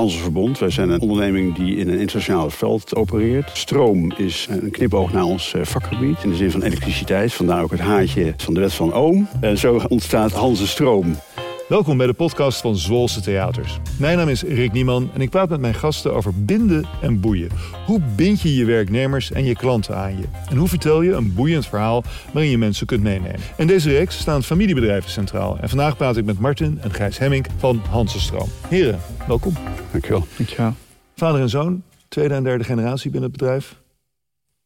Hansenverbond. Wij zijn een onderneming die in een internationaal veld opereert. Stroom is een knipoog naar ons eh, vakgebied. In de zin van elektriciteit. Vandaar ook het haartje van de wet van Oom. En zo ontstaat Hansen Stroom. Welkom bij de podcast van Zwolse Theaters. Mijn naam is Rick Nieman en ik praat met mijn gasten over binden en boeien. Hoe bind je je werknemers en je klanten aan je? En hoe vertel je een boeiend verhaal waarin je mensen kunt meenemen? In deze reeks staan familiebedrijven centraal. En vandaag praat ik met Martin en Gijs Hemming van Hansenstroom. Heren, welkom. Dankjewel. Dankjewel. Vader en zoon, tweede en derde generatie binnen het bedrijf.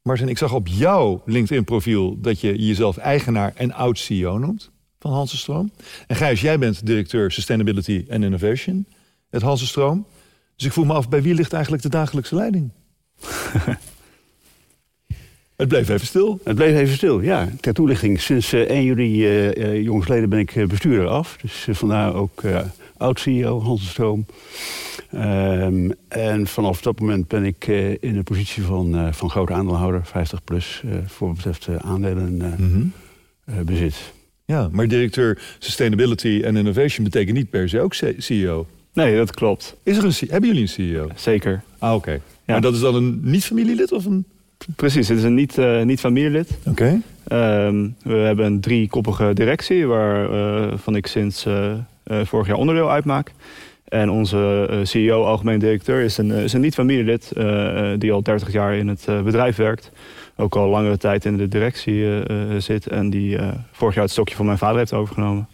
Martin, ik zag op jouw LinkedIn-profiel dat je jezelf eigenaar en oud-CEO noemt van Hansenstroom. En Gijs, jij bent directeur Sustainability and Innovation, het Hansenstroom. Dus ik voel me af, bij wie ligt eigenlijk de dagelijkse leiding? het bleef even stil. Het bleef even stil, ja. Ter toelichting, sinds uh, 1 juli uh, jongsleden ben ik bestuurder af. Dus vandaar ook oud-CEO Hansenstroom. Um, en vanaf dat moment ben ik in de positie van, van grote aandeelhouder, 50 plus, voor wat betreft aandelen mm -hmm. bezit. Ja, maar directeur Sustainability and Innovation betekent niet per se ook CEO. Nee, dat klopt. Is er een, hebben jullie een CEO? Zeker. Ah, oké. Okay. Ja. Maar dat is dan een niet-familielid of een... Precies, het is een niet-familielid. Niet, familielid. oké. Okay. Um, we hebben een driekoppige directie... waarvan uh, ik sinds uh, uh, vorig jaar onderdeel uitmaak. En onze CEO, algemeen directeur, is een, is een niet-familielid... die al 30 jaar in het bedrijf werkt ook al langere tijd in de directie uh, zit. En die uh, vorig jaar het stokje van mijn vader heeft overgenomen.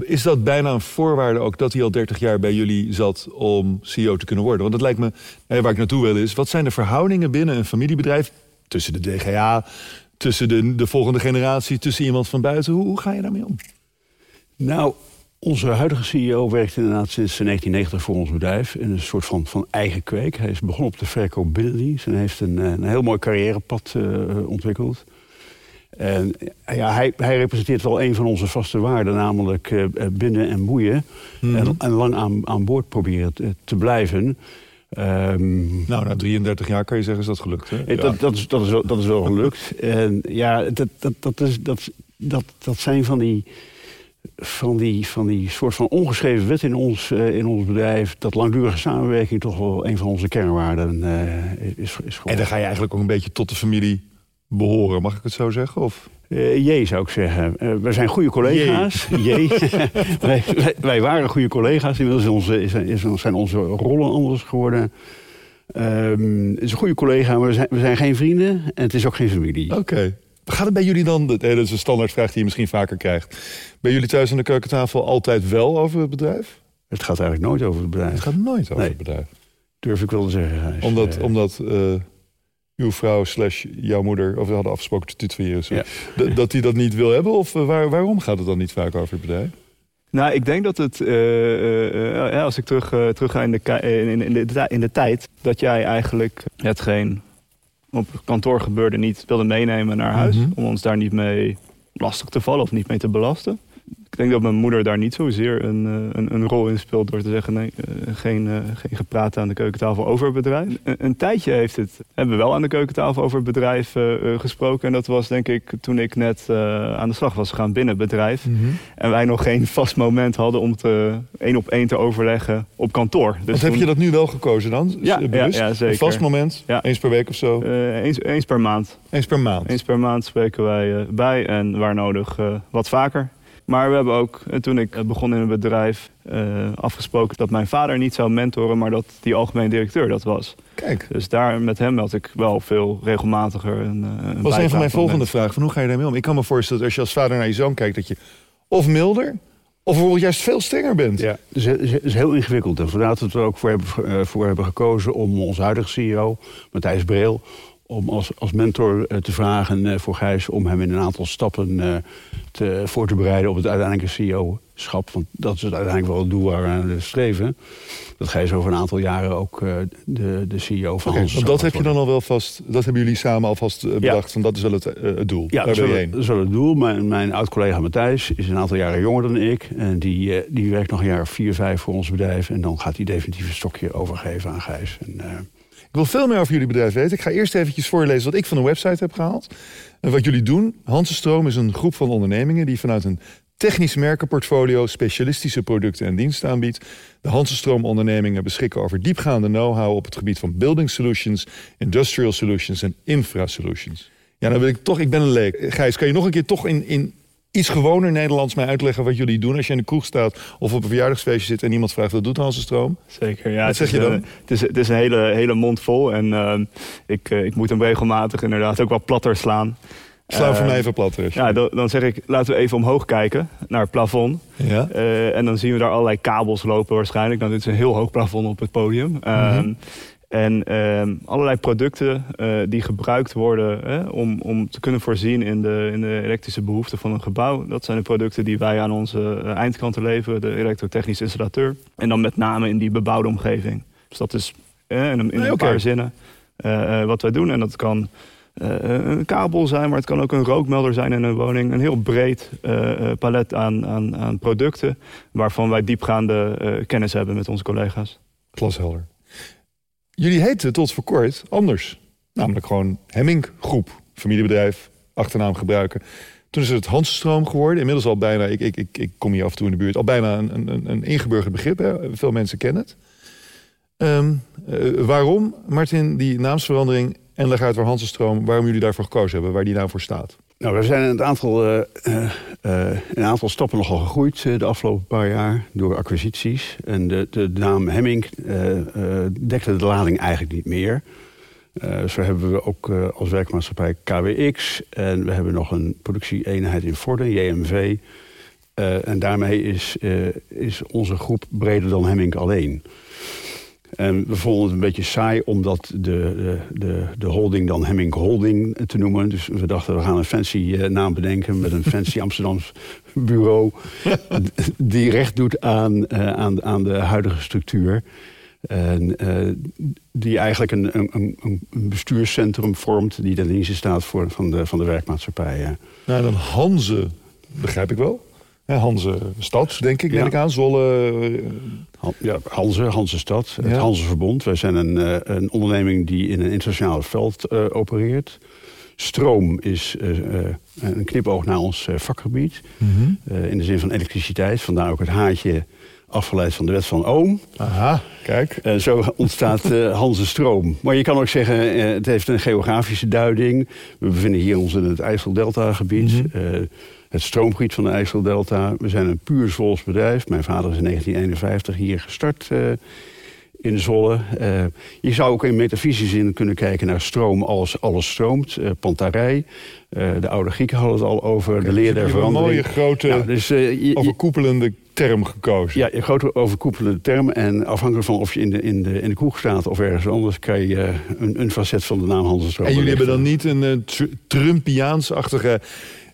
Is dat bijna een voorwaarde ook dat hij al 30 jaar bij jullie zat om CEO te kunnen worden? Want dat lijkt me, waar ik naartoe wil is, wat zijn de verhoudingen binnen een familiebedrijf tussen de DGA, tussen de, de volgende generatie, tussen iemand van buiten? Hoe, hoe ga je daarmee om? Nou, onze huidige CEO werkt inderdaad sinds 1990 voor ons bedrijf. In een soort van, van eigen kweek. Hij is begonnen op de verkoop binnendienst. En heeft een, een heel mooi carrièrepad uh, ontwikkeld. En ja, hij, hij, representeert wel een van onze vaste waarden. Namelijk uh, binden en boeien. Mm -hmm. en, en, lang aan, aan boord proberen te, te blijven. Um, nou, na 33 jaar kan je zeggen is dat gelukt. Hè? Dat, ja. dat, is, dat, is wel, dat is wel gelukt. en ja, dat, dat, dat, is, dat, dat, dat zijn van die van die, van die soort van ongeschreven wet in ons, uh, in ons bedrijf... dat langdurige samenwerking toch wel een van onze kernwaarden uh, is, is geworden. En dan ga je eigenlijk ook een beetje tot de familie behoren, mag ik het zo zeggen? Of? Uh, jee, zou ik zeggen. Uh, wij zijn goede collega's. Jee. wij, wij, wij, waren goede collega's. Inmiddels onze, is, is, zijn onze rollen anders geworden. Um, het is een goede collega, maar we zijn, we zijn geen vrienden. En het is ook geen familie. Oké. Okay. Gaat het bij jullie dan, dat is een standaardvraag die je misschien vaker krijgt. Bij jullie thuis aan de keukentafel altijd wel over het bedrijf? Het gaat eigenlijk nooit over het bedrijf. Het gaat nooit over nee, het bedrijf. Durf ik wel te zeggen. Omdat, uh, omdat uh, uw vrouw slash jouw moeder, of we hadden afgesproken te tutoyeren, ja. dat die dat niet wil hebben? Of waar, waarom gaat het dan niet vaak over het bedrijf? Nou, ik denk dat het, als ik terug, terug ga in de, in, in, de, in de tijd, dat jij eigenlijk hetgeen op kantoor gebeurde niet wilde meenemen naar huis. Mm -hmm. Om ons daar niet mee lastig te vallen of niet mee te belasten. Ik denk dat mijn moeder daar niet zozeer een, een, een rol in speelt door te zeggen: nee, uh, geen, uh, geen gepraat aan de keukentafel over het bedrijf. Een, een, tijdje heeft het, hebben we wel aan de keukentafel over het bedrijf uh, gesproken. En dat was denk ik toen ik net aan de slag was gegaan binnen het bedrijf. Mm -hmm. En wij nog geen vast moment hadden om te één op één te overleggen op kantoor. Dus toen... heb je dat nu wel gekozen dan? Ja, ja, ja, zeker. Een vast moment? Ja. Eens per week of zo? eens, eens per maand. Eens per maand? Eens per maand spreken wij bij en waar nodig wat vaker. Maar we hebben ook, toen ik begon in een bedrijf, uh, afgesproken dat mijn vader niet zou mentoren, maar dat die algemeen directeur dat was. Kijk. Dus daar met hem had ik wel veel regelmatiger een. een was een van mijn volgende vragen: van hoe ga je daarmee om? Ik kan me voorstellen dat als je als vader naar je zoon kijkt, dat je of milder. Of bijvoorbeeld juist veel strenger bent. Ja, dus het is heel ingewikkeld. En vandaar dat we er ook voor hebben, voor hebben gekozen om onze huidige CEO, Matthijs Breel, om als, als mentor uh, te vragen uh, voor Gijs... om hem in een aantal stappen uh, te, voor te bereiden op het uiteindelijke CEO-schap. Want dat is het uiteindelijk wel het doel waar we aan streven. Dat Gijs over een aantal jaren ook de, de CEO van okay, ons dat heb je dan al wel vast... dat hebben jullie samen alvast bedacht, ja. van dat is wel het, het doel. Ja, dat is, wel, dat is wel het doel. Mijn, mijn oud-collega Matthijs is een aantal jaren jonger dan ik. En die, die werkt nog een jaar vier, vijf voor ons bedrijf. En dan gaat hij definitief een stokje overgeven aan Gijs. En, wil veel meer over jullie bedrijf weten. Ik ga eerst eventjes voorlezen wat ik van de website heb gehaald. En wat jullie doen. Hansenstroom is een groep van ondernemingen die vanuit een technisch merkenportfolio, specialistische producten en diensten aanbiedt. De Hansenstroom ondernemingen beschikken over diepgaande know-how op het gebied van building solutions, industrial solutions en infra solutions. Ja, dan wil ik toch, ik ben een leek. Gijs, kan je nog een keer toch in, in iets gewoner Nederlands mij uitleggen wat jullie doen als je in de kroeg staat of op een verjaardagsfeestje zit en iemand vraagt wat doet Hansenstroom? Zeker, ja. Wat zeg je dan? eh, Het is, het is een hele, hele mond vol en eh, ik, eh, ik moet hem regelmatig inderdaad ook wel platter slaan. Sla voor mij even plat. Rus. Ja, dan, dan zeg ik, laten we even omhoog kijken naar het plafond. Ja? En dan zien we daar allerlei kabels lopen waarschijnlijk. Nou, dit is een heel hoog plafond op het podium. Ehm, En ehm, allerlei producten eh, die gebruikt worden om, om te kunnen voorzien in de, in de elektrische behoeften van een gebouw. Dat zijn de producten die wij aan onze eh, eindklanten leveren, de elektrotechnisch installateur. En dan met name in die bebouwde omgeving. Dus dat is in, een- in Nee, paar zinnen eh, wat wij doen. En dat kan een kabel zijn, maar het kan ook een rookmelder zijn in een woning. Een heel breed palet aan, aan, aan producten waarvan wij diepgaande kennis hebben met onze collega's. Glashelder. Jullie heten tot voor kort anders. Namelijk gewoon Hemming Groep. Familiebedrijf, achternaam gebruiken. Toen is het Hansenstroom geworden. Inmiddels al bijna, ik, ik, ik, ik kom hier af en toe in de buurt, al bijna een, een, een ingeburgerd begrip. Hè? Veel mensen kennen het. Ehm, eh, waarom, Martin, die naamsverandering en leg uit waar Hansenstroom, waarom jullie daarvoor gekozen hebben, waar die nou voor staat? Nou, we zijn een aantal, eh, eh, een aantal stappen nogal gegroeid de afgelopen paar jaar door acquisities. En de, de naam Hemming dekte de lading eigenlijk niet meer. Zo hebben we ook als werkmaatschappij KWX. En we hebben nog een productieeenheid in Vorden, JMV. En daarmee is, is onze groep breder dan Hemming alleen. En we vonden het een beetje saai om dat de, de, de, holding dan Hemming Holding te noemen. Dus we dachten, we gaan een fancy eh, naam bedenken met een fancy Amsterdams bureau. die recht doet aan, eh, aan, aan de huidige structuur. En eh, die eigenlijk een, een, een, bestuurscentrum vormt die ten dienste staat voor, van, de, van de werkmaatschappij. Nou, dan Hanze, begrijp ik wel. Hè, Hanze stad, denk ik, Ja. neem ik aan. Zwolle, eh, Han- Ja, Hanze, Hanzestad, het Ja. Hanzeverbond. Wij zijn een, eh, een onderneming die in een internationaal veld eh, opereert. Stroom is een knipoog naar ons vakgebied. Eh, in de zin van elektriciteit. Vandaar ook het haatje afgeleid van de wet van Ohm. Aha, kijk. En zo ontstaat eh Hanze Stroom. Maar je kan ook zeggen, het heeft een geografische duiding. We bevinden hier ons in het IJsseldelta-gebied. Mhm. Het stroomgebied van de IJsseldelta. We zijn een puur Zwols bedrijf. Mijn vader is in 1951 hier gestart eh, in Zwolle. Eh, je zou ook in metafysische zin kunnen kijken naar stroom als alles stroomt. Eh pantarij. De oude Grieken hadden het al over. de leer der hebt een mooie verandering. grote Nou, dus, je- overkoepelende term gekozen. ja, een grote overkoepelende term. En afhankelijk van of je in de, in de, in de kroeg staat of ergens anders... kan je een, een facet van de naam Hansenstroom en jullie hebben dan niet een eh,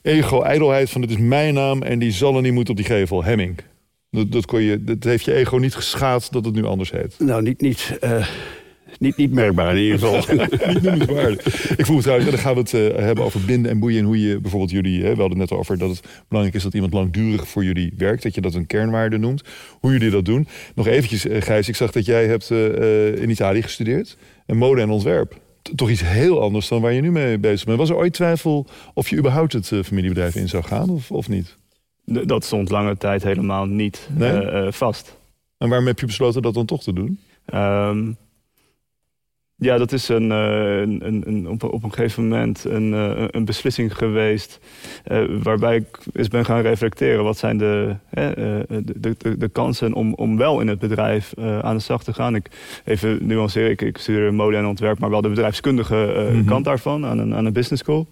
Trumpiaans-achtige ego-ijdelheid van... dit is mijn naam en die zal er niet moeten op die gevel, Hemming. Dat, dat, kon je, dat heeft je ego niet geschaad dat het nu anders heet. Nou, niet, niet, eh, niet, niet merkbaar in ieder geval. niet noemenswaardig. Ik voel trouwens, dan gaan we het eh, hebben over binden en boeien... en hoe je bijvoorbeeld jullie, hè, we hadden het net over dat het belangrijk is... dat iemand langdurig voor jullie werkt, dat je dat een kernwaarde noemt. Hoe jullie dat doen. Nog eventjes, eh, Gijs, ik zag dat jij hebt in Italië gestudeerd. En mode en ontwerp. Toch iets heel anders dan waar je nu mee bezig bent. Was er ooit twijfel of je überhaupt het eh, familiebedrijf in zou gaan of, of niet? D- dat stond lange tijd helemaal niet Nee? eh, eh, vast. En waarom heb je besloten dat dan toch te doen? Ehm, ja, dat is een, eh, een, een, een- op, op een gegeven moment een, eh, een beslissing geweest. eh, waarbij ik eens ben gaan reflecteren. Wat zijn de, hè, de, de, de kansen om, om wel in het bedrijf aan de slag te gaan? Ik even nuanceer, ik, ik studeer mode en ontwerp, maar wel de bedrijfskundige Mhm. kant daarvan aan een, aan een business school.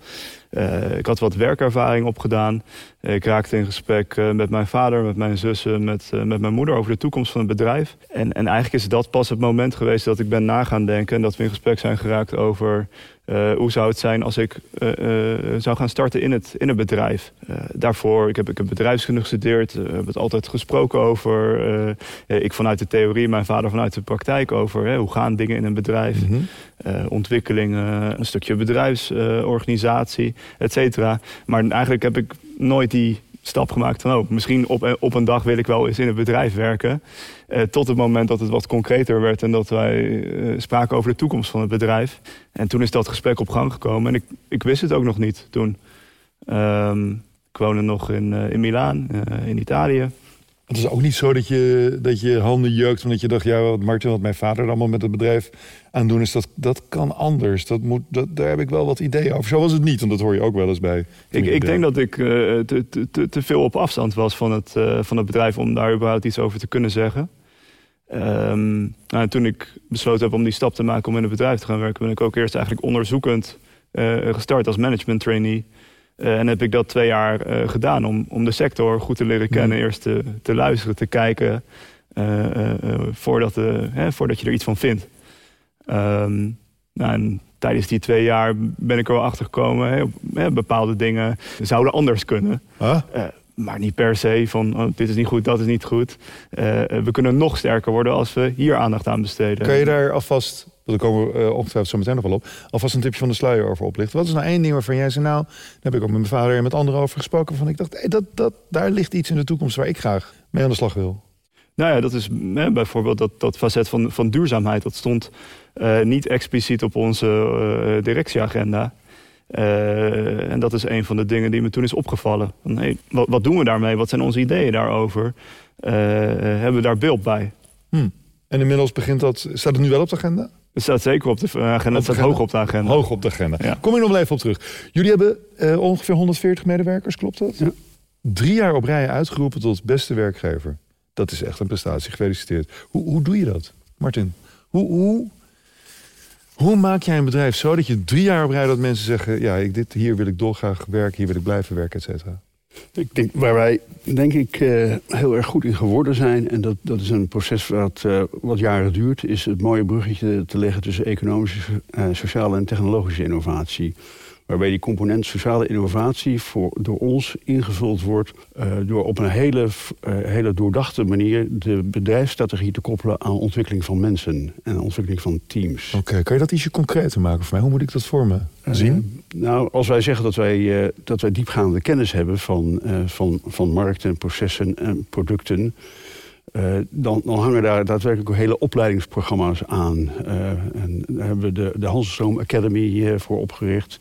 Eh, ik had wat werkervaring opgedaan. Ik raakte in gesprek eh, met mijn vader, met mijn zussen, met, eh, met mijn moeder over de toekomst van het bedrijf. En, en eigenlijk is dat pas het moment geweest dat ik ben na gaan denken en dat we in gesprek zijn geraakt over eh, hoe zou het zijn als ik eh, eh, zou gaan starten in het, in het bedrijf. Daarvoor, ik heb, ik heb bedrijfskunde gestudeerd, we hebben het altijd gesproken over. ik vanuit de theorie, mijn vader vanuit de praktijk over hè, hoe gaan dingen in een bedrijf. Eh, ontwikkelingen, een stukje bedrijfsorganisatie, et cetera. Maar eigenlijk heb ik nooit die stap gemaakt van... oh, misschien op, op een dag wil ik wel eens in het bedrijf werken. Eh, tot het moment dat het wat concreter werd... en dat wij eh, spraken over de toekomst van het bedrijf. En toen is dat gesprek op gang gekomen. En ik, ik wist het ook nog niet toen. Ehm, ik woonde nog in, uh, in Milaan, uh, in Italië. Het is ook niet zo dat je, dat je handen jeukt omdat je dacht... ja, wat Martin, wat mijn vader allemaal met het bedrijf aan doen is... dat, dat kan anders. Dat moet, dat, daar heb ik wel wat ideeën over. Zo was het niet, want dat hoor je ook wel eens bij. Ik, ik denk dat ik uh, te, te, te, veel op afstand was van het, uh, van het bedrijf... om daar überhaupt iets over te kunnen zeggen. Um, nou, toen ik besloten heb om die stap te maken om in een bedrijf te gaan werken... ben ik ook eerst eigenlijk onderzoekend uh, gestart als management trainee... Uh, en heb ik dat twee jaar uh, gedaan om, om de sector goed te leren kennen. Mm. Eerst te, te, luisteren, te kijken, voordat, hè, voordat je er iets van vindt. Um, nou, en tijdens die twee jaar ben ik er wel achter gekomen. Hè, bepaalde dingen zouden anders kunnen. Huh? Maar niet per se van oh, dit is niet goed, dat is niet goed. we kunnen nog sterker worden als we hier aandacht aan besteden. Kan je daar alvast daar komen we uh, ongetwijfeld zo meteen nog wel op. Alvast een tipje van de sluier over oplichten. Wat is nou één ding waarvan jij zei, nou, daar heb ik ook met mijn vader en met anderen over gesproken. Van ik dacht, hey, dat, dat, daar ligt iets in de toekomst waar ik graag mee aan de slag wil. Nou ja, dat is hè, bijvoorbeeld dat, dat facet van, van duurzaamheid. Dat stond uh, niet expliciet op onze directieagenda. Uh, en dat is een van de dingen die me toen is opgevallen. Van, hey, wat, wat, doen we daarmee? Wat zijn onze ideeën daarover? hebben we daar beeld bij? Hmm. En inmiddels begint dat... Staat het nu wel op de agenda? Het staat zeker op de agenda. Het staat hoog op de agenda. Hoog op de agenda. Ja. Kom ik nog even op terug. Jullie hebben uh, ongeveer 140 medewerkers, klopt dat? Ja. Drie jaar op rij uitgeroepen tot beste werkgever. Dat is echt een prestatie. Gefeliciteerd. Hoe, hoe doe je dat, Martin? Hoe, hoe, hoe maak jij een bedrijf zo dat je drie jaar op rij dat mensen zeggen... ja, ik, dit, hier wil ik dolgraag werken, hier wil ik blijven werken, et cetera? Ik denk, waar wij denk ik uh, heel erg goed in geworden zijn... en dat, dat is een proces wat, uh, wat jaren duurt... is het mooie bruggetje te leggen tussen economische, uh, sociale en technologische innovatie waarbij die component sociale innovatie voor, door ons ingevuld wordt... Uh, door op een hele, uh, hele doordachte manier de bedrijfsstrategie te koppelen... aan ontwikkeling van mensen en ontwikkeling van teams. Oké, okay, kan je dat ietsje concreter maken voor mij? Hoe moet ik dat voor me zien? Uh, nou, als wij zeggen dat wij, dat wij diepgaande kennis hebben van, van, van markten, processen en producten... Uh, dan, dan, hangen daar daadwerkelijk ook hele opleidingsprogramma's aan. Uh, en daar hebben we de, de Hansenstroom Academy uh, voor opgericht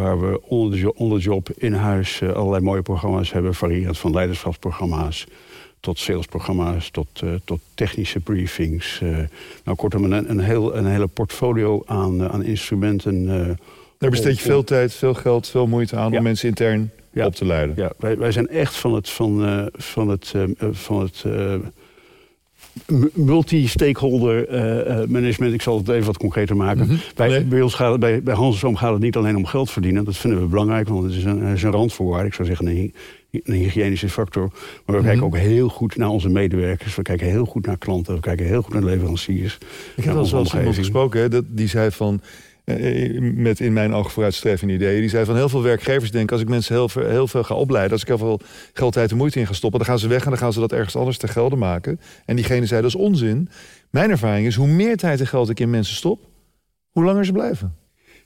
waar we onder de, onder de job in huis uh, allerlei mooie programma's hebben... variërend van leiderschapsprogramma's tot salesprogramma's, tot, uh, tot technische briefings. Uh, nou, kortom, een, een, heel, een hele portfolio aan, aan instrumenten. Daar besteed je veel tijd, veel geld, veel moeite aan... Ja. om mensen intern ja. op te leiden. Ja, wij, wij zijn echt van het, van, van het, van het multi-stakeholder uh, management. Ik zal het even wat concreter maken. Mm -hmm. bij, nee. bij, ons gaat het, bij, bij gaat het niet alleen om geld verdienen. Dat vinden we belangrijk, want het is een, is een randvoorwaarde. Ik zou zeggen een, een hygiënische factor. Maar we mm -hmm. kijken ook heel goed naar onze medewerkers. We kijken heel goed naar klanten. We kijken heel goed naar leveranciers. Ik heb al eens iemand gesproken hè, dat, die zei van... Eh, met in mijn ogen vooruitstrevende ideeën. Die zei van heel veel werkgevers denken... als ik mensen heel veel, heel veel ga opleiden... als ik heel veel geld, tijd en moeite in ga stoppen... dan gaan ze weg en dan gaan ze dat ergens anders te gelden maken. En diegene zei, dat is onzin. Mijn ervaring is, hoe meer tijd en geld ik in mensen stop... hoe langer ze blijven.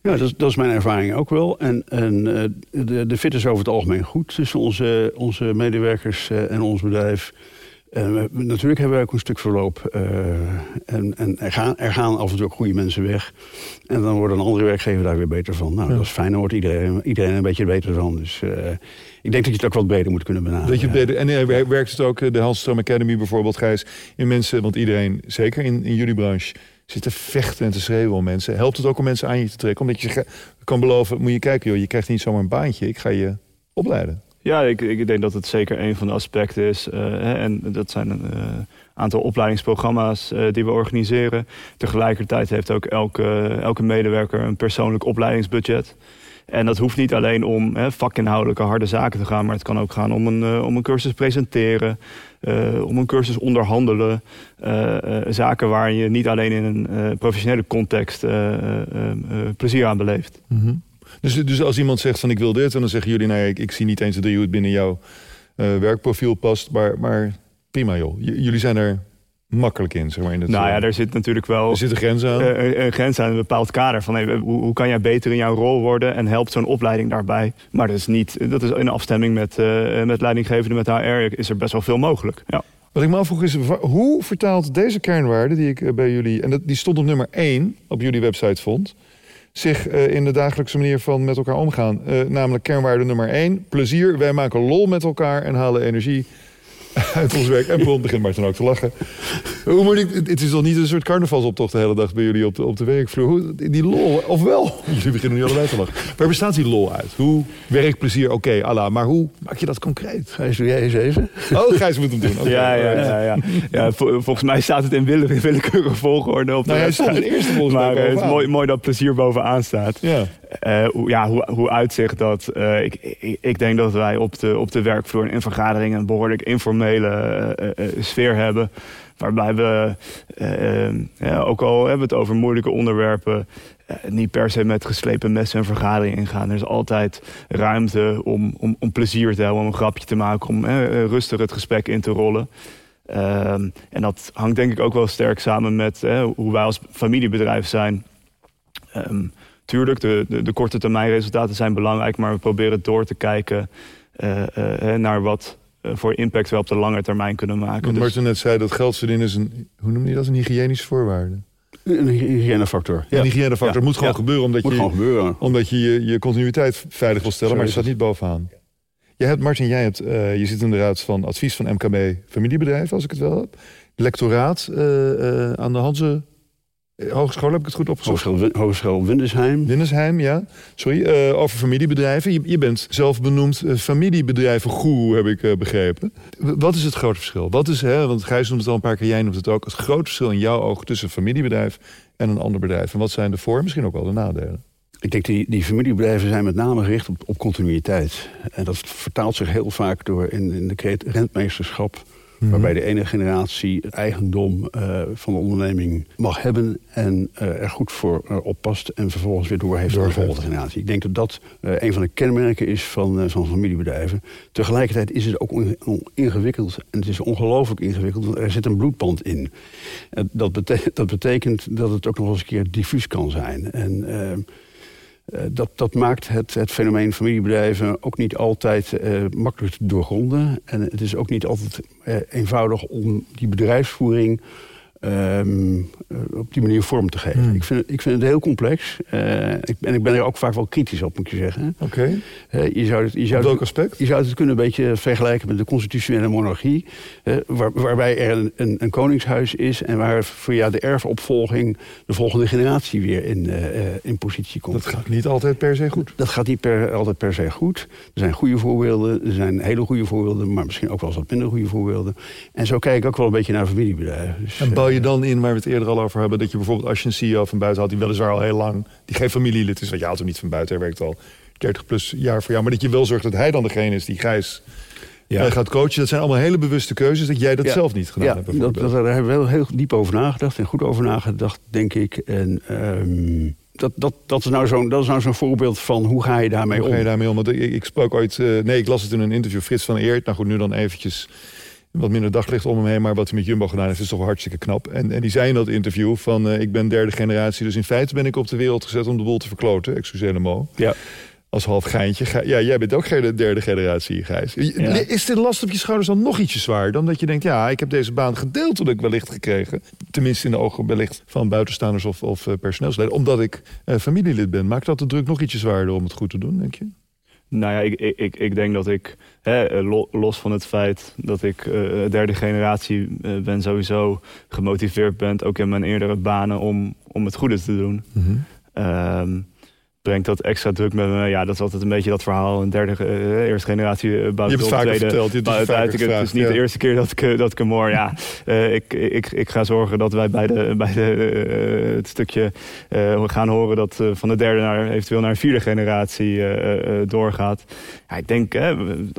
Ja, dat, dat is mijn ervaring ook wel. En, en de, de fit is over het algemeen goed tussen onze, onze medewerkers en ons bedrijf... Uh, natuurlijk hebben wij ook een stuk verloop. Uh, en en er, gaan, er gaan af en toe ook goede mensen weg. En dan wordt een andere werkgever daar weer beter van. Nou, ja. dat is fijn. Dan wordt iedereen, iedereen een beetje beter van. Dus uh, ik denk dat je het ook wat beter moet kunnen benaderen. Dat je beter, en werkt het ook, de Halstroom Academy bijvoorbeeld, Gijs, in mensen... want iedereen, zeker in, in jullie branche, zit te vechten en te schreeuwen om mensen. Helpt het ook om mensen aan je te trekken? Omdat je kan beloven, moet je kijken, joh, je krijgt niet zomaar een baantje. Ik ga je opleiden. Ja, ik, ik denk dat het zeker een van de aspecten is. Hè, en dat zijn een uh, aantal opleidingsprogramma's uh, die we organiseren. Tegelijkertijd heeft ook elke, elke medewerker een persoonlijk opleidingsbudget. En dat hoeft niet alleen om hè, vakinhoudelijke harde zaken te gaan... maar het kan ook gaan om een, om een cursus presenteren... om een cursus onderhandelen. zaken waar je niet alleen in een professionele context plezier aan beleeft. -hmm. Dus, dus als iemand zegt van ik wil dit... en dan zeggen jullie, nee, ik, ik zie niet eens hoe het binnen jouw uh, werkprofiel past. Maar, maar prima joh, J jullie zijn er makkelijk in, zeg maar. In nou ja, daar zit natuurlijk wel... Er zit een grens aan. Uh, een grens aan een bepaald kader. Van, hey, hoe, hoe, kan jij beter in jouw rol worden en helpt zo'n opleiding daarbij? Maar dat is niet... Dat is in afstemming met, uh, met leidinggevende, met HR, is er best wel veel mogelijk. Ja. Wat ik me afvroeg is, hoe vertaalt deze kernwaarde die ik bij jullie... en dat, die stond op nummer 1 op jullie website vond zich eh, in de dagelijkse manier van met elkaar omgaan. Eh, namelijk kernwaarde nummer één, plezier. Wij maken lol met elkaar en halen energie uit ons werk. En Bron begint maar dan ook te lachen. Hoe moet ik, het is toch niet een soort carnavalsoptocht de hele dag bij jullie op de, op de werkvloer? Hoe, die lol, of wel? Jullie beginnen nu allebei te lachen. Waar bestaat die lol uit? Hoe werkplezier, oké, okay, Allah, maar hoe maak je dat concreet? Gijs, doe jij eens even? Oh, Gijs moet hem doen. Okay. Ja, ja, ja. ja. ja volgens mij staat het in wille, willekeurige volgorde op de nou, hij stond de eerste volgens Maar het is mooi, mooi dat plezier bovenaan staat. Ja. Uh, hoe, ja, hoe, hoe uitzicht dat? Uh, ik, ik, ik, denk dat wij op de, op de werkvloer in vergaderingen een behoorlijk informele uh, sfeer hebben. Waarbij we, ja, ook al hebben we het over moeilijke onderwerpen, niet per se met geslepen messen en vergaderingen ingaan. Er is altijd ruimte om, om, om plezier te hebben, om een grapje te maken, om rustig het gesprek in te rollen. Ehm, en dat hangt denk ik ook wel sterk samen met hoe wij als familiebedrijf zijn. Um, tuurlijk, de, de, de, korte termijn resultaten zijn belangrijk, maar we proberen door te kijken uh, uh, naar wat voor impact we op de lange termijn kunnen maken. Dus- Martin net zei dat geld verdienen is een, hoe noem je dat, een hygiënische voorwaarde? Een hygiënefactor. Ja. Een hygiënefactor ja. moet gewoon ja. gebeuren omdat moet je, gewoon gebeuren. omdat je, je je continuïteit veilig wil stellen, maar je staat niet bovenaan. Jij hebt, Martin, jij hebt, uh, je zit in de raad van advies van MKB familiebedrijven, als ik het wel heb. Lectoraat uh, aan de Hanse Hogeschool, heb ik het goed opgezocht? Hogeschool, Hogeschool Windesheim. Windesheim, ja. Sorry, uh, over familiebedrijven. Je, je, bent zelf benoemd uh, familiebedrijven heb ik uh, begrepen. Wat is het grote verschil? Wat is, hè, want Gijs noemt het al een paar keer, jij noemt het ook... het grote verschil in jouw ogen tussen een familiebedrijf en een ander bedrijf? En wat zijn de voor- misschien ook wel de nadelen? Ik denk die, die familiebedrijven zijn met name gericht op, op continuïteit. En dat vertaalt zich heel vaak door in, in de kreet rentmeesterschap... Mm -hmm. Waarbij de ene generatie het eigendom uh, van de onderneming mag hebben en uh, er goed voor uh, oppast en vervolgens weer doorheeft aan de volgende generatie. Ik denk dat dat een van de kenmerken is van, van familiebedrijven. Tegelijkertijd is het ook on, on, ingewikkeld en het is ongelooflijk ingewikkeld, want er zit een bloedband in. dat, betekent, dat betekent dat het ook nog eens een keer diffuus kan zijn. En, dat, dat maakt het, het fenomeen familiebedrijven ook niet altijd uh, makkelijk te doorgronden. En het is ook niet altijd uh, eenvoudig om die bedrijfsvoering um, op die manier vorm te geven. Hmm. Ik, vind, ik vind het heel complex. ik, en ik ben er ook vaak wel kritisch op, moet je zeggen. Oké. Okay. je zou het, je zou welk aspect? Je zou het kunnen een beetje vergelijken met de constitutionele monarchie. Waar, waarbij er een, een, een, koningshuis is en waar via de erfopvolging de volgende generatie weer in, in positie komt. Dat gaat niet altijd per se goed. Dat gaat niet per, altijd per se goed. Er zijn goede voorbeelden, er zijn hele goede voorbeelden, maar misschien ook wel eens wat minder goede voorbeelden. En zo kijk ik ook wel een beetje naar familiebedrijven. Dus, en bouw je dan in, waar we het eerder al over hebben, dat je bijvoorbeeld als je een CEO van buiten had, die weliswaar al heel lang, die geen familielid is, want je haalt hem niet van buiten, hij werkt al 30 plus jaar voor jou, maar dat je wel zorgt dat hij dan degene is die Gijs ja. gaat coachen. Dat zijn allemaal hele bewuste keuzes dat jij dat ja. zelf niet gedaan ja, hebt. Dat, dat, daar hebben we wel heel diep over nagedacht en goed over nagedacht, denk ik. En um, dat, dat, dat is nou zo'n nou zo'n voorbeeld van hoe ga je daarmee hoe om? Ga je daarmee om? Want ik, ik sprak ooit, uh, nee, ik las het in een interview, Frits van Eert. Nou goed, nu dan eventjes wat minder daglicht om hem heen. Maar wat hij met Jumbo gedaan heeft, is toch wel hartstikke knap. En, en die zei in dat interview van, uh, ik ben derde generatie. Dus in feite ben ik op de wereld gezet om de boel te verkloten. Excuseer mo. Ja. Als half geintje. Ja, jij bent ook geen derde generatie, Gijs. Ja. Is de last op je schouders dan nog ietsje zwaar? Dan dat je denkt, ja, ik heb deze baan gedeeltelijk wellicht gekregen. Tenminste in de ogen wellicht van buitenstaanders of, of uh, personeelsleden. Omdat ik uh, familielid ben. Maakt dat de druk nog ietsje zwaarder om het goed te doen, denk je? Nou ja, ik, ik, ik denk dat ik, hè, los van het feit dat ik uh, derde generatie uh, ben, sowieso gemotiveerd ben, ook in mijn eerdere banen, om, om het goede te doen. Mm -hmm. um, brengt dat extra druk met me. Ja, dat is altijd een beetje dat verhaal. Een derde, uh, eerste generatie uh, Je hebt het vaker tweede, verteld. Je hebt het, is niet ja. de eerste keer dat ik, dat ik hem hoor. Ja, uh, ik, ik, ik ga zorgen dat wij bij, de, bij de, het stukje gaan horen... dat van de derde naar eventueel naar een vierde generatie doorgaat. Ja, ik denk,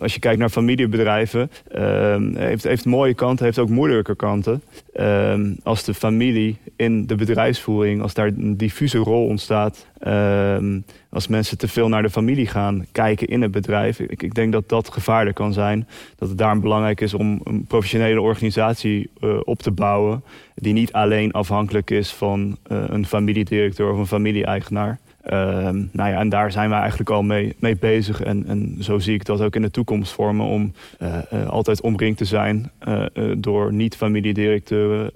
als je kijkt naar familiebedrijven... ehm, heeft, heeft mooie kanten, heeft ook moeilijke kanten. Ehm, als de familie in de bedrijfsvoering... als daar een diffuse rol ontstaat... Um, als mensen te veel naar de familie gaan kijken in het bedrijf. Ik, ik, denk dat dat gevaarlijk kan zijn. Dat het daarom belangrijk is om een professionele organisatie uh, op te bouwen. Die niet alleen afhankelijk is van uh, een familiedirecteur of een familie-eigenaar. Ehm, nou ja, en daar zijn we eigenlijk al mee, mee bezig. En, en zo zie ik dat ook in de toekomst vormen om eh, eh, altijd omringd te zijn eh, door niet-familiedirecteuren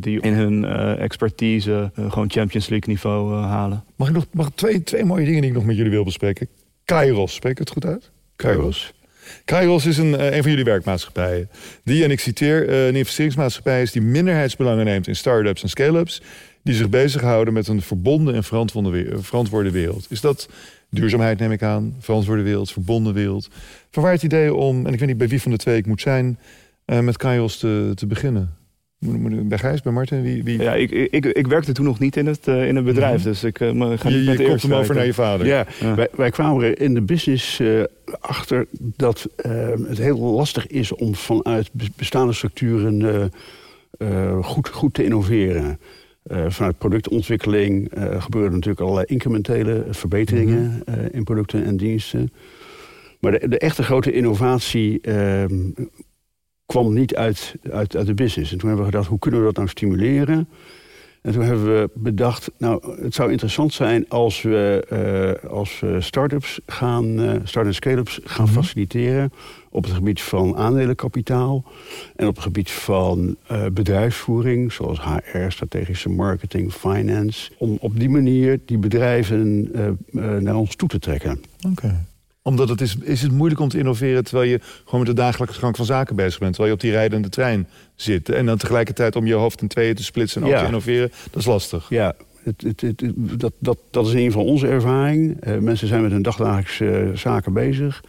die in hun expertise gewoon Champions League niveau halen. Mag ik nog mag twee, twee mooie dingen die ik nog met jullie wil bespreken? Kairos, spreek ik het goed uit? Kairos. Kairos is een, een van jullie werkmaatschappijen. Die, en ik citeer, een investeringsmaatschappij is die minderheidsbelangen neemt in start-ups en scale-ups die zich bezighouden met een verbonden en verantwoorde wereld. Is dat duurzaamheid, neem ik aan, verantwoorde wereld, verbonden wereld? Vanwaar het idee om, en ik weet niet bij wie van de twee ik moet zijn, uh, met Kaios te, te beginnen? Bij Gijs, bij Martin? Wie, wie? Ja, ik, ik, ik werkte toen nog niet in het, uh, in het bedrijf, mhm. dus ik uh, ga je, niet je komt hem over naar je vader. Ja, Wij, wij, kwamen er in de business achter dat het heel lastig is om vanuit bestaande structuren goed, goed te innoveren. Uh, vanuit productontwikkeling uh, gebeuren natuurlijk allerlei incrementele verbeteringen uh, in producten en diensten. Maar de, de echte grote innovatie ehm, kwam niet uit, uit, uit de business. En toen hebben we gedacht, hoe kunnen we dat nou stimuleren? En toen hebben we bedacht, nou, het zou interessant zijn als we, uh, als start-ups gaan, uh, start- en scale-ups gaan mhm. faciliteren op het gebied van aandelenkapitaal en op het gebied van uh, bedrijfsvoering, zoals HR, strategische marketing, finance, om op die manier die bedrijven naar ons toe te trekken. Oké omdat het is, is het moeilijk om te innoveren terwijl je gewoon met de dagelijkse gang van zaken bezig bent. Terwijl je op die rijdende trein zit. En dan tegelijkertijd om je hoofd in tweeën te splitsen en ook te innoveren. Dat is lastig. Ja, het, het, het, dat, dat, dat is in ieder geval onze ervaring. Uh, mensen zijn met hun dagelijkse uh, zaken bezig.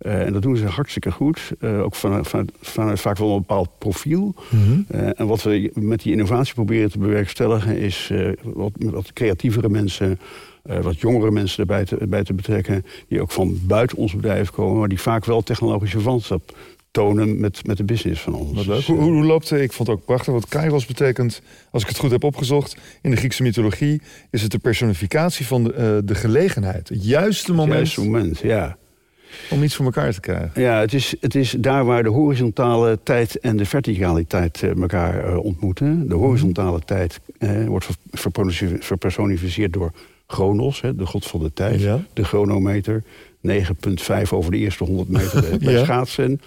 Uh, en dat doen ze hartstikke goed. ook vanuit, vanuit, vanuit, vaak wel een bepaald profiel. Mm -hmm. en wat we met die innovatie proberen te bewerkstelligen... is wat, wat creatievere mensen uh, wat jongere mensen erbij te, bij te betrekken... die ook van buiten ons bedrijf komen... maar die vaak wel technologische verwantschap tonen met, met de business van ons. Wat leuk. Dus, hoe, hoe, loopt het? Ik vond het ook prachtig. Wat kairos betekent, als ik het goed heb opgezocht... in de Griekse mythologie is het de personificatie van de, uh, de gelegenheid. Het juiste moment. Het juiste moment, ja. Om iets voor elkaar te krijgen. Ja, het is, het is daar waar de horizontale tijd en de verticale tijd uh, elkaar uh, ontmoeten. De horizontale tijd wordt verpersonificeerd door Chronos, hè, de god van de tijd, de chronometer. 9,5 over de eerste 100 meter bij ja. schaatsen.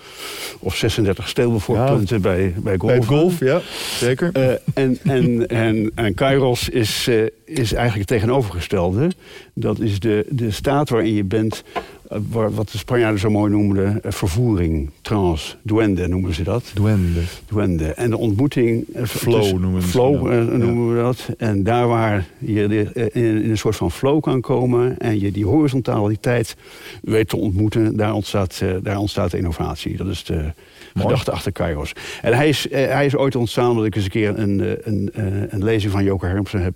Of 36 stilbevoorpunten ja. bij, bij golf. Bij golf, ja, zeker. Uh, en, en, en, en Kairos is, uh, is eigenlijk het tegenovergestelde. Dat is de, de staat waarin je bent eh, wat de Spanjaarden zo mooi noemden, eh, vervoering, trans, duende noemen ze dat. Duende. Duende. En de ontmoeting... Eh, flow noemen, flow, noemen we dat. En daar waar je in, in, een soort van flow kan komen... en je die horizontaliteit weet te ontmoeten, daar ontstaat, daar ontstaat innovatie. Dat is de gedachte achter Kairos. En hij is, hij is ooit ontstaan omdat ik eens een keer een, een, een lezing van Joke Hermsen heb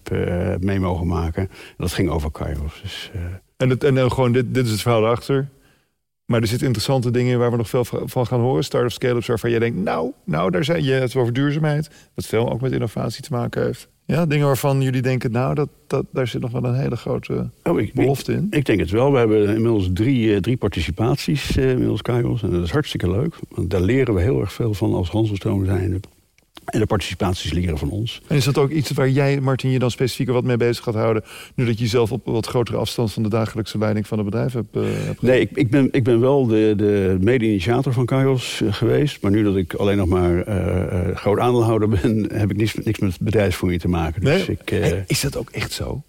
mee mogen maken. Dat ging over Kairos. Dus... En, het, en gewoon dit, dit is het verhaal erachter. Maar er zitten interessante dingen waar we nog veel van gaan horen. Start-up scale-ups waarvan je denkt, nou, nou, daar zijn je het over duurzaamheid. Wat veel ook met innovatie te maken heeft. Ja, dingen waarvan jullie denken, nou, dat, dat, daar zit nog wel een hele grote oh, ik, belofte in. Ik, denk het wel. We hebben inmiddels drie, uh, drie participaties uh, inmiddels Kairos. En dat is hartstikke leuk. Want daar leren we heel erg veel van als Hanselstoom zijnde. En de participaties leren van ons. En is dat ook iets waar jij, Martin, je dan specifieker wat mee bezig gaat houden... nu dat je zelf op wat grotere afstand van de dagelijkse leiding van het bedrijf hebt, uh, hebt Nee, ik, ik, ben, ik ben wel de, de mede-initiator van Kairos uh, geweest. Maar nu dat ik alleen nog maar uh, groot aandeelhouder ben... heb ik niks, niks met bedrijfsvoering te maken. Dus nee? ik, is dat ook echt zo?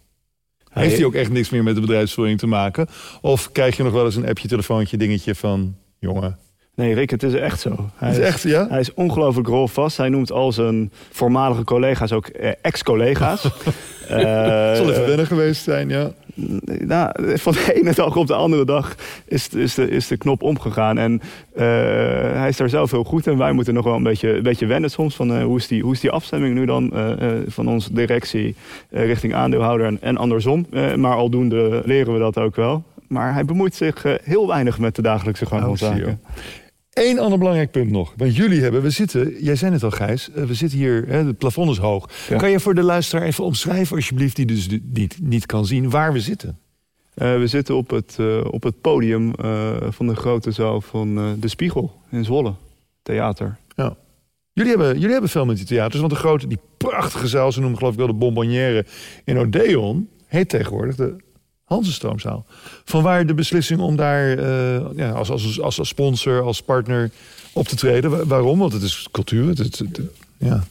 Heeft hij ook echt niks meer met de bedrijfsvoering te maken? Of krijg je nog wel eens een appje, telefoontje, dingetje van... jongen, Nee, Rick, het is echt zo. Hij is, echt, ja? Hij is ongelooflijk rolvast. Hij noemt al zijn voormalige collega's ook eh, ex-collega's. uh, zal even wennen geweest zijn, ja. Nou, van de ene dag op de andere dag is, is, de, is de knop omgegaan. En uh, hij is daar zelf heel goed in. Wij moeten nog wel een beetje, een beetje wennen soms. Van, uh, hoe, is die, hoe is die afstemming nu dan uh, van onze directie richting aandeelhouder en, en andersom. maar aldoende leren we dat ook wel. Maar hij bemoeit zich heel weinig met de dagelijkse gang van oh, zaken. Eén ander belangrijk punt nog. Want jullie hebben, we zitten, jij zei het al Gijs, eh, we zitten hier, hè, het plafond is hoog. Kan je voor de luisteraar even omschrijven alsjeblieft, die dus niet, niet kan zien, waar we zitten? Uh, we zitten op het, uh, op het podium uh, van de grote zaal van De Spiegel in Zwolle, theater. Ja. Jullie hebben, jullie hebben veel met die theaters, want de grote, die prachtige zaal, ze noemen geloof ik wel de Bonbonnière in Odeon, heet tegenwoordig de Hansenstroomzaal. Vanwaar de beslissing om daar uh, ja, als, als, als, als sponsor, als partner op te treden. Waarom? Want het is cultuur. Het, het, het, ja.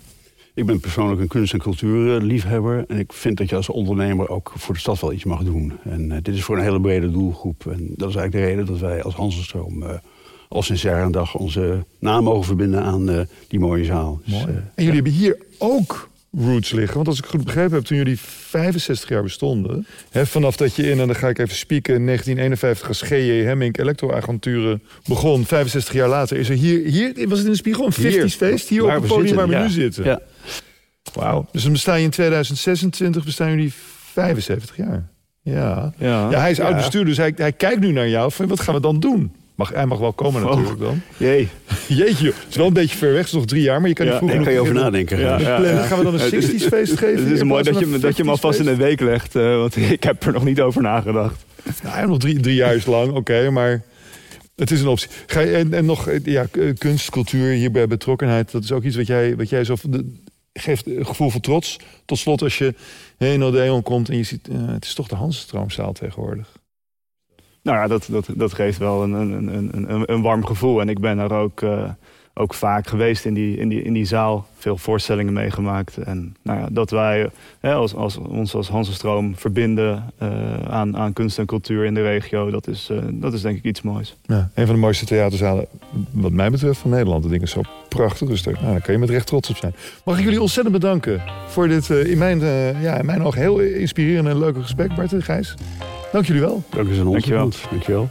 Ik ben persoonlijk een kunst- en cultuurliefhebber. En ik vind dat je als ondernemer ook voor de stad wel iets mag doen. En uh, dit is voor een hele brede doelgroep. En dat is eigenlijk de reden dat wij als Hansenstroom... Uh, al sinds jaar en dag onze naam mogen verbinden aan die mooie zaal. Dus, Mooi. en jullie hebben hier ook roots liggen. Want als ik goed begrepen heb, toen jullie 65 jaar bestonden... Hè, vanaf dat je in, en dan ga ik even spieken... in 1951 als G.J. Hemming elektroagenturen begon... 65 jaar later is er hier... hier was het in de spiegel een 50s feest? Hier op het podium waar we nu zitten. Ja. Wauw. Dus dan bestaan je in 2026 bestaan jullie 75 jaar. Ja. Ja, ja hij is oud bestuurder, dus hij, hij kijkt nu naar jou. Van, wat gaan we dan doen? Mag, hij mag wel komen natuurlijk dan. Jee. Jeetje, het is wel een beetje ver weg. Het is nog drie jaar, maar je kan ja, niet vroeger... kan je over nadenken. Ja, ja, Gaan we dan een 60s feest geven? Het is mooi dat je, dat je hem alvast in een week legt. Uh, want ik heb er nog niet over nagedacht. Nou, nog drie, drie jaar is lang, oké. maar het is een optie. Ga je, en, en nog ja, kunst, cultuur, hierbij betrokkenheid. Dat is ook iets wat jij, wat jij zo... De, geeft een gevoel van trots. Tot slot als je in Odeon komt en je ziet... Uh, het is toch de Hansenstroomzaal tegenwoordig. Nou ja, dat, dat, dat geeft wel een, een, een, een warm gevoel. En ik ben daar ook, uh, ook vaak geweest in die, in, die, in die zaal. Veel voorstellingen meegemaakt. En nou ja, dat wij hè, als, als, ons als Hansenstroom verbinden uh, aan, aan kunst en cultuur in de regio. Dat is, uh, dat is denk ik iets moois. Ja, een van de mooiste theaterzalen wat mij betreft van Nederland. De ding is zo prachtig. Daar, nou, daar kan je met recht trots op zijn. Mag ik jullie ontzettend bedanken voor dit in, mijn, ja, in mijn ogen heel inspirerende en leuke gesprek. Bart en Gijs. Dank jullie wel. Dank je wel. Dank je wel.